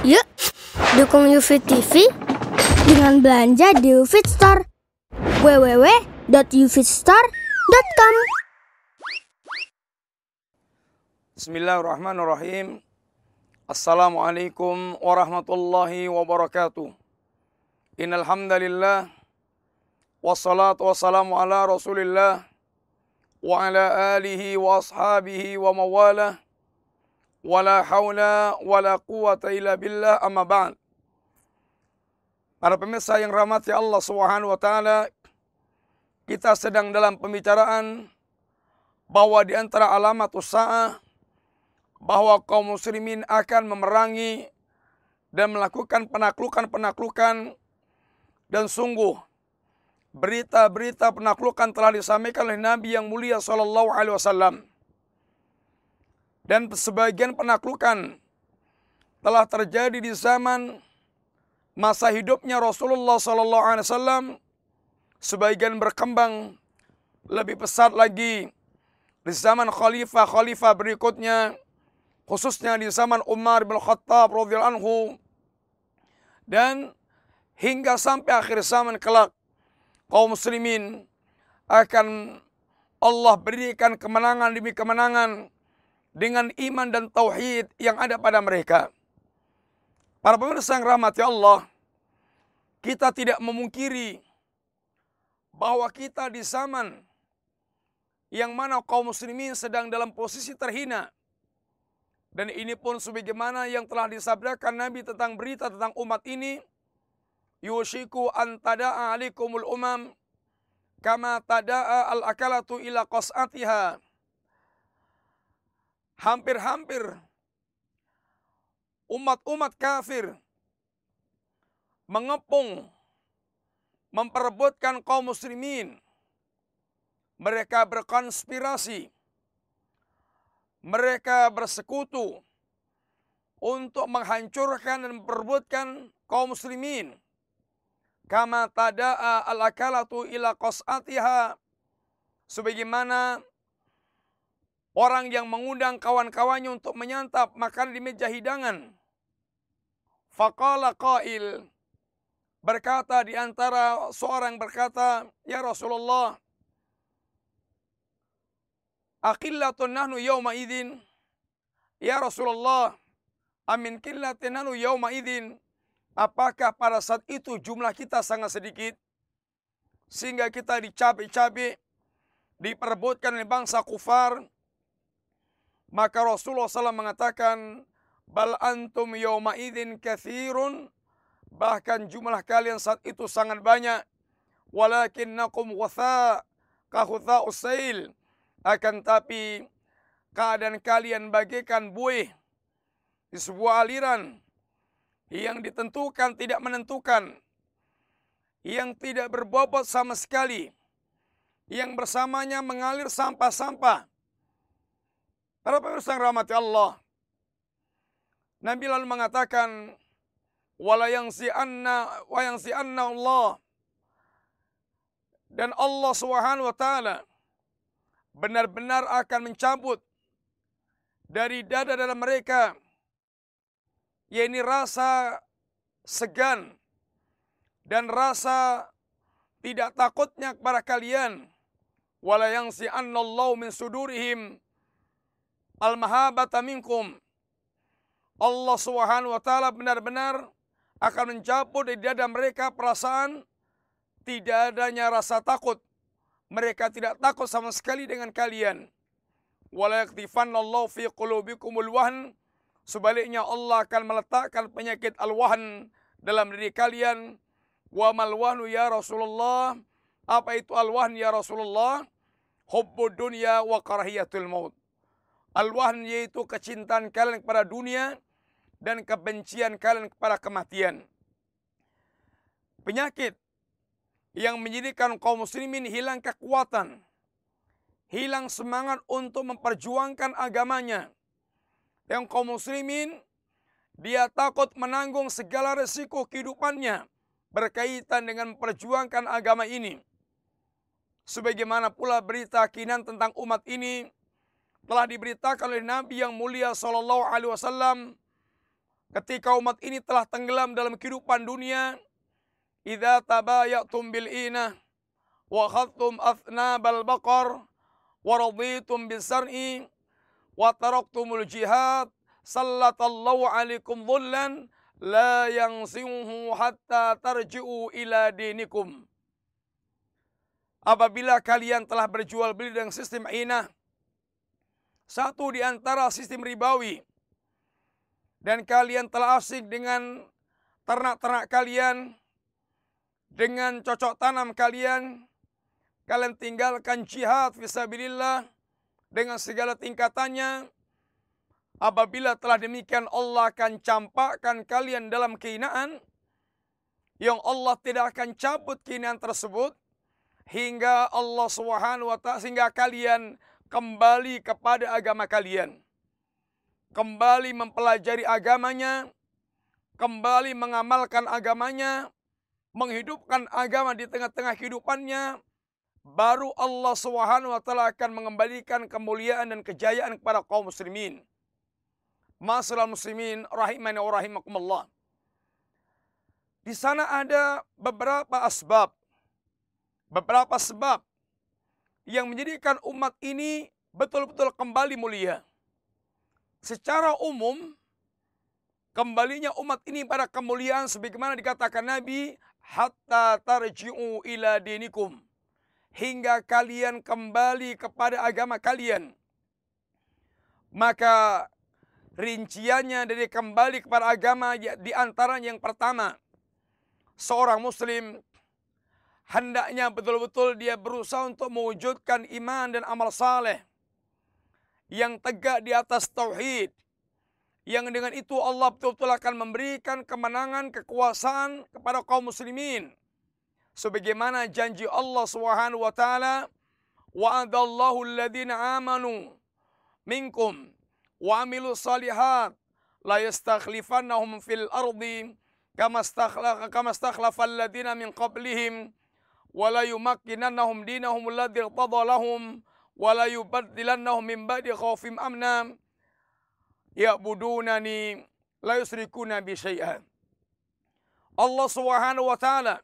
Yuk, dukung UFIT TV dengan belanja di UFIT Store. www.ufitstore.com Bismillahirrahmanirrahim. Assalamualaikum warahmatullahi wabarakatuh. Innal hamdalillah wassalatu wassalamu ala Rasulillah wa ala alihi wa ashabihi wa mawalah. Wala haula wala quwata illa billah amma ba'd. Para pemirsa yang rahmati Allah Subhanahu wa taala, kita sedang dalam pembicaraan bahwa di antara alamat usaha bahwa kaum muslimin akan memerangi dan melakukan penaklukan-penaklukan dan sungguh berita-berita penaklukan telah disampaikan oleh Nabi yang mulia sallallahu alaihi wasallam dan sebagian penaklukan telah terjadi di zaman masa hidupnya Rasulullah Sallallahu Alaihi Wasallam. Sebagian berkembang lebih pesat lagi di zaman khalifah-khalifah berikutnya, khususnya di zaman Umar bin Khattab radhiyallahu anhu dan hingga sampai akhir zaman kelak kaum muslimin akan Allah berikan kemenangan demi kemenangan dengan iman dan tauhid yang ada pada mereka. Para pemirsa yang rahmati Allah, kita tidak memungkiri bahwa kita di zaman yang mana kaum muslimin sedang dalam posisi terhina. Dan ini pun sebagaimana yang telah disabdakan Nabi tentang berita tentang umat ini. Yushiku an tada'a alikumul umam kama tada'a al-akalatu ila qas'atiha hampir-hampir umat-umat kafir mengepung, memperebutkan kaum muslimin. Mereka berkonspirasi, mereka bersekutu untuk menghancurkan dan memperebutkan kaum muslimin. Kama tada'a al-akalatu ila qas'atiha. Sebagaimana Orang yang mengundang kawan-kawannya untuk menyantap makan di meja hidangan. Faqala qail berkata di antara seorang berkata, "Ya Rasulullah, aqillatun nahnu yawma idzin?" Ya Rasulullah, amin qillatin nahnu yawma idzin? Apakah pada saat itu jumlah kita sangat sedikit sehingga kita dicabik-cabik, diperebutkan oleh bangsa kufar, maka Rasulullah SAW mengatakan, Bal antum yawma idin kathirun. Bahkan jumlah kalian saat itu sangat banyak. Walakinnakum watha kahutha usail. Akan tapi keadaan kalian bagikan buih di sebuah aliran yang ditentukan tidak menentukan. Yang tidak berbobot sama sekali. Yang bersamanya mengalir sampah-sampah Para pemirsa yang rahmati Allah. Nabi lalu mengatakan, wala yang si anna wa yang si anna Allah dan Allah Subhanahu wa taala benar-benar akan mencabut dari dada-dada mereka yakni rasa segan dan rasa tidak takutnya kepada kalian wala yang si anna Allah min sudurihim al-mahabata minkum. Allah Subhanahu wa taala benar-benar akan mencabut dari dada mereka perasaan tidak adanya rasa takut. Mereka tidak takut sama sekali dengan kalian. Yaktifanallahu fi qulubikumul wahn. Sebaliknya Allah akan meletakkan penyakit al-wahn dalam diri kalian. Wa mal wahnu ya Rasulullah. Apa itu al-wahn ya Rasulullah? Hubbud dunya wa karahiyatul maut. Al-wahn yaitu kecintaan kalian kepada dunia dan kebencian kalian kepada kematian. Penyakit yang menjadikan kaum muslimin hilang kekuatan, hilang semangat untuk memperjuangkan agamanya. Yang kaum muslimin dia takut menanggung segala resiko kehidupannya berkaitan dengan memperjuangkan agama ini. Sebagaimana pula berita kinan tentang umat ini telah diberitakan oleh Nabi yang mulia sallallahu alaihi wasallam ketika umat ini telah tenggelam dalam kehidupan dunia, idza tabayatum bil ina wa khadtum athnabal baqar wa raditum bisar'i wa taraktumul jihad sallatallahu alaikum dhullan la yansihu hatta tarji'u ila dinikum. Apabila kalian telah berjual beli dengan sistem inah, satu di antara sistem ribawi, dan kalian telah asik dengan ternak-ternak kalian, dengan cocok tanam kalian, kalian tinggalkan jihad fisabilillah dengan segala tingkatannya, Apabila telah demikian Allah akan campakkan kalian dalam kehinaan yang Allah tidak akan cabut kehinaan tersebut. Hingga Allah Subhanahu wa taala sehingga kalian kembali kepada agama kalian. Kembali mempelajari agamanya, kembali mengamalkan agamanya, menghidupkan agama di tengah-tengah kehidupannya, baru Allah Subhanahu wa taala akan mengembalikan kemuliaan dan kejayaan kepada kaum muslimin. Masalah muslimin rahimani wa rahimakumullah. Di sana ada beberapa asbab. Beberapa sebab yang menjadikan umat ini betul-betul kembali mulia. Secara umum, kembalinya umat ini pada kemuliaan sebagaimana dikatakan Nabi, hatta tarji'u ila dinikum. Hingga kalian kembali kepada agama kalian. Maka rinciannya dari kembali kepada agama di antara yang pertama seorang muslim hendaknya betul-betul dia berusaha untuk mewujudkan iman dan amal saleh yang tegak di atas tauhid yang dengan itu Allah betul-betul akan memberikan kemenangan kekuasaan kepada kaum muslimin. Sebagaimana janji Allah Subhanahu wa taala wa'adallahu alladhina amanu minkum wa amilu salihat la yastakhlifannahum fil ardi kama stakhlafa kama stakhlafa alladziina min qablihim wa la yumakkinannahum dinahum alladzi irtada lahum wa la yubaddilannahum min ba'di khawfim amna ya'budunani la yusrikuna bi syai'an Allah Subhanahu wa taala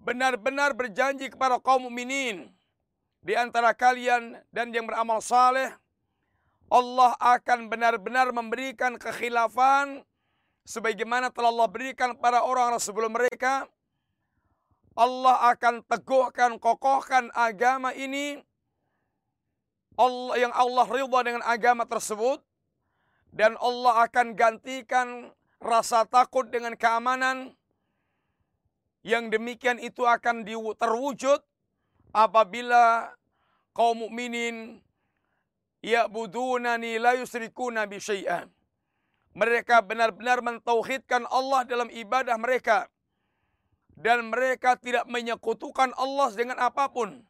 benar-benar berjanji kepada kaum mukminin di antara kalian dan yang beramal saleh Allah akan benar-benar memberikan kekhilafan sebagaimana telah Allah berikan para orang sebelum mereka. Allah akan teguhkan, kokohkan agama ini. Allah yang Allah ridha dengan agama tersebut dan Allah akan gantikan rasa takut dengan keamanan yang demikian itu akan terwujud apabila kaum mukminin ya'budunani la yusrikuna bi syai'an. Mereka benar-benar mentauhidkan Allah dalam ibadah mereka dan mereka tidak menyekutukan Allah dengan apa pun.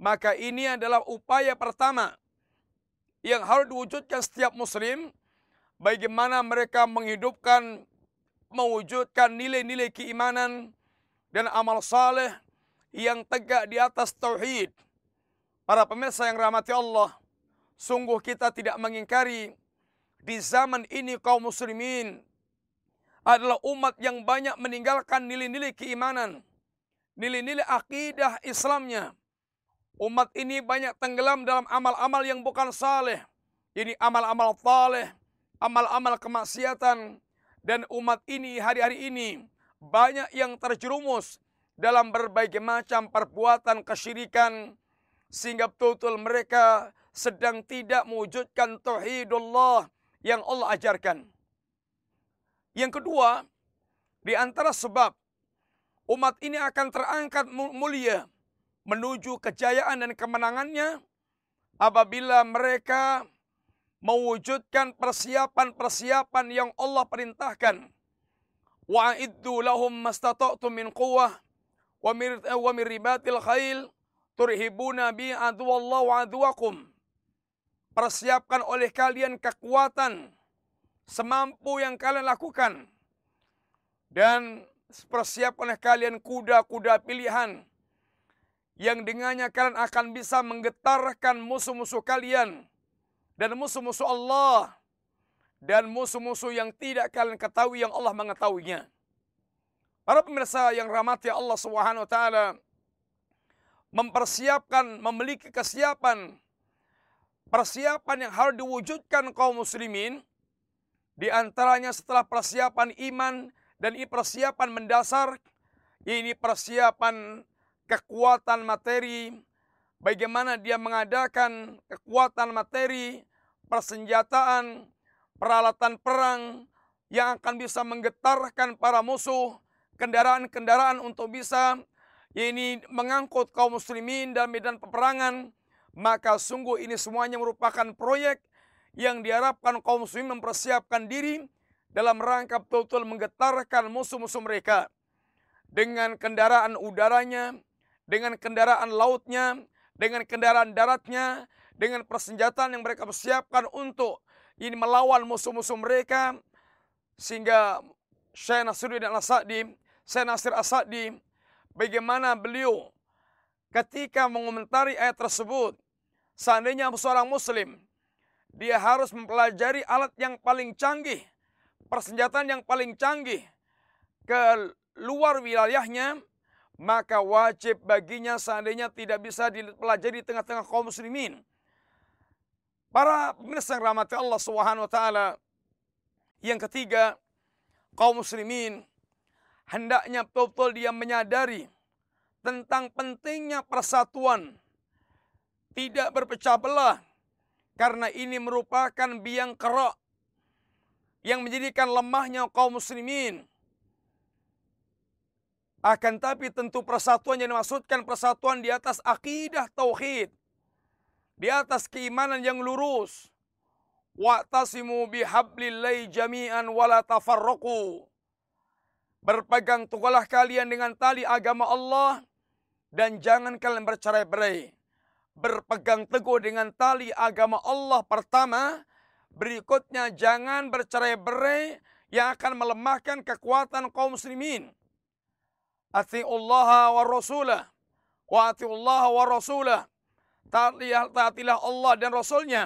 Maka ini adalah upaya pertama yang harus diwujudkan setiap muslim bagaimana mereka menghidupkan mewujudkan nilai-nilai keimanan dan amal saleh yang tegak di atas tauhid. Para pemirsa yang rahmati Allah, Sungguh kita tidak mengingkari di zaman ini kaum muslimin adalah umat yang banyak meninggalkan nilai-nilai keimanan, nilai-nilai akidah Islamnya. Umat ini banyak tenggelam dalam amal-amal yang bukan saleh. Ini amal-amal saleh, amal-amal kemaksiatan dan umat ini hari-hari ini banyak yang terjerumus dalam berbagai macam perbuatan kesyirikan sehingga betul-betul mereka sedang tidak mewujudkan tauhidullah yang Allah ajarkan. Yang kedua, di antara sebab umat ini akan terangkat mulia menuju kejayaan dan kemenangannya apabila mereka mewujudkan persiapan-persiapan yang Allah perintahkan. Wa'iddu lahum mastata'tum min quwwah wa mir ribatil khail turhibuna bi aduwallahu aduwakum Persiapkan oleh kalian kekuatan semampu yang kalian lakukan. Dan persiapkan oleh kalian kuda-kuda pilihan yang dengannya kalian akan bisa menggetarkan musuh-musuh kalian dan musuh-musuh Allah dan musuh-musuh yang tidak kalian ketahui yang Allah mengetahuinya. Para pemirsa yang rahmati Allah Subhanahu wa taala mempersiapkan memiliki kesiapan persiapan yang harus diwujudkan kaum muslimin di antaranya setelah persiapan iman dan ini persiapan mendasar ini persiapan kekuatan materi. Bagaimana dia mengadakan kekuatan materi persenjataan peralatan perang yang akan bisa menggetarkan para musuh, kendaraan-kendaraan untuk bisa ini mengangkut kaum muslimin dalam medan peperangan, maka sungguh ini semuanya merupakan proyek yang diharapkan kaum muslimin mempersiapkan diri dalam rangka betul-betul menggetarkan musuh-musuh mereka. Dengan kendaraan udaranya, dengan kendaraan lautnya, dengan kendaraan daratnya, dengan persenjataan yang mereka persiapkan untuk ini melawan musuh-musuh mereka. Sehingga Syekh Nasruddin Al-Sa'di, Syekh Nasir As-Sa'di bagaimana beliau ketika mengomentari ayat tersebut seandainya seorang muslim dia harus mempelajari alat yang paling canggih, persenjataan yang paling canggih ke luar wilayahnya, maka wajib baginya seandainya tidak bisa dipelajari di tengah-tengah kaum muslimin Para pemirsa yang rahmati Allah Subhanahu wa taala. Yang ketiga, kaum muslimin hendaknya betul-betul dia menyadari tentang pentingnya persatuan. Tidak berpecah belah karena ini merupakan biang kerok yang menjadikan lemahnya kaum muslimin. Akan tapi tentu persatuan yang dimaksudkan persatuan di atas akidah tauhid di atas keimanan yang lurus. Wa'tasimu bihablillahi jami'an wala tafarraqu. Berpegang teguhlah kalian dengan tali agama Allah dan jangan kalian bercerai-berai. Berpegang teguh dengan tali agama Allah pertama, berikutnya jangan bercerai-berai yang akan melemahkan kekuatan kaum muslimin. Atiullaha wa rasulah wa atiullaha wa rasulah taatilah, Allah dan Rasulnya.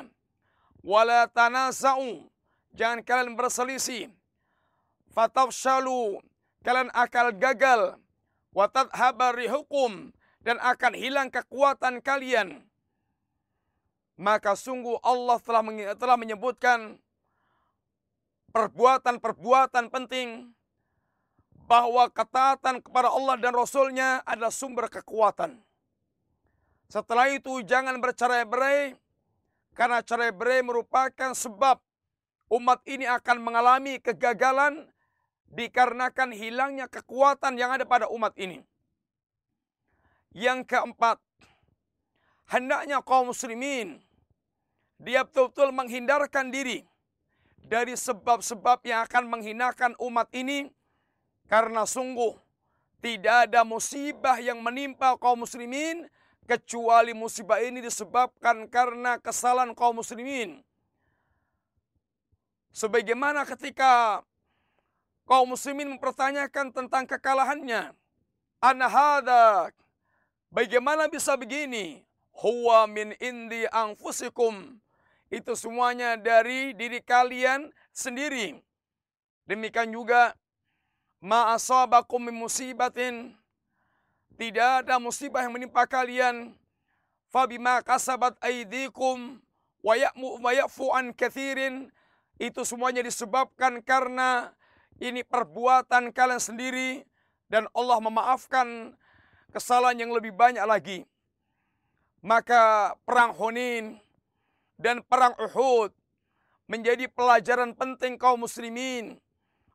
Wala tanasa'u. Jangan kalian berselisih. Fatafshalu. Kalian akan gagal. Watadhabari hukum. Dan akan hilang kekuatan kalian. Maka sungguh Allah telah, telah menyebutkan perbuatan-perbuatan penting bahwa ketaatan kepada Allah dan Rasulnya adalah sumber kekuatan. Setelah itu jangan bercerai-berai karena cerai-berai merupakan sebab umat ini akan mengalami kegagalan dikarenakan hilangnya kekuatan yang ada pada umat ini. Yang keempat, hendaknya kaum muslimin dia betul-betul menghindarkan diri dari sebab-sebab yang akan menghinakan umat ini karena sungguh tidak ada musibah yang menimpa kaum muslimin kecuali musibah ini disebabkan karena kesalahan kaum muslimin. Sebagaimana ketika kaum muslimin mempertanyakan tentang kekalahannya. Anahada, bagaimana bisa begini? Huwa min indi anfusikum. Itu semuanya dari diri kalian sendiri. Demikian juga ma'asabakum min musibatin tidak ada musibah yang menimpa kalian. Fabima kasabat aidikum wa ya'mu wa ya'fu an kathirin. Itu semuanya disebabkan karena ini perbuatan kalian sendiri dan Allah memaafkan kesalahan yang lebih banyak lagi. Maka perang Hunin dan perang Uhud menjadi pelajaran penting kaum muslimin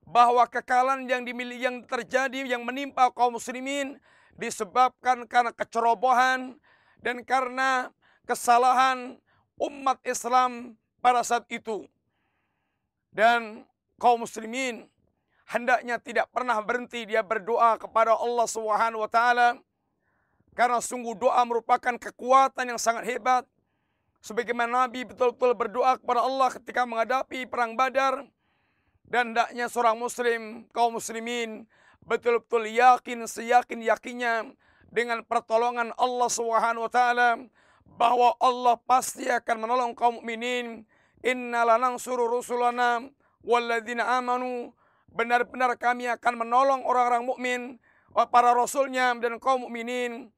bahwa kekalahan yang dimiliki yang terjadi yang menimpa kaum muslimin disebabkan karena kecerobohan dan karena kesalahan umat Islam pada saat itu. Dan kaum muslimin hendaknya tidak pernah berhenti dia berdoa kepada Allah Subhanahu wa taala karena sungguh doa merupakan kekuatan yang sangat hebat. Sebagaimana Nabi betul-betul berdoa kepada Allah ketika menghadapi perang Badar dan hendaknya seorang muslim, kaum muslimin betul-betul yakin seyakin yakinnya dengan pertolongan Allah Subhanahu wa taala bahwa Allah pasti akan menolong kaum mukminin Inna lanansuru rusulana walladzina amanu. Benar-benar kami akan menolong orang-orang mukmin, para rasulnya dan kaum mukminin.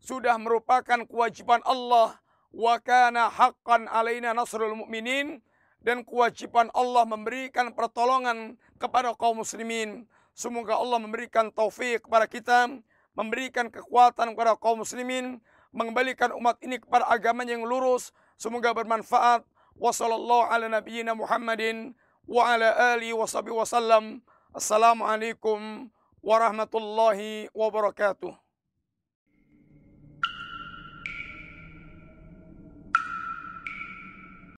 Sudah merupakan kewajiban Allah. Wa kana haqqan alaina nasrul mu'minin. Dan kewajiban Allah memberikan pertolongan kepada kaum muslimin. Semoga Allah memberikan taufik kepada kita, memberikan kekuatan kepada kaum muslimin, mengembalikan umat ini kepada agama yang lurus. Semoga bermanfaat. Wassallallahu ala nabiyyina Muhammadin wa ala alihi wa sahbihi wasallam. Assalamualaikum warahmatullahi wabarakatuh.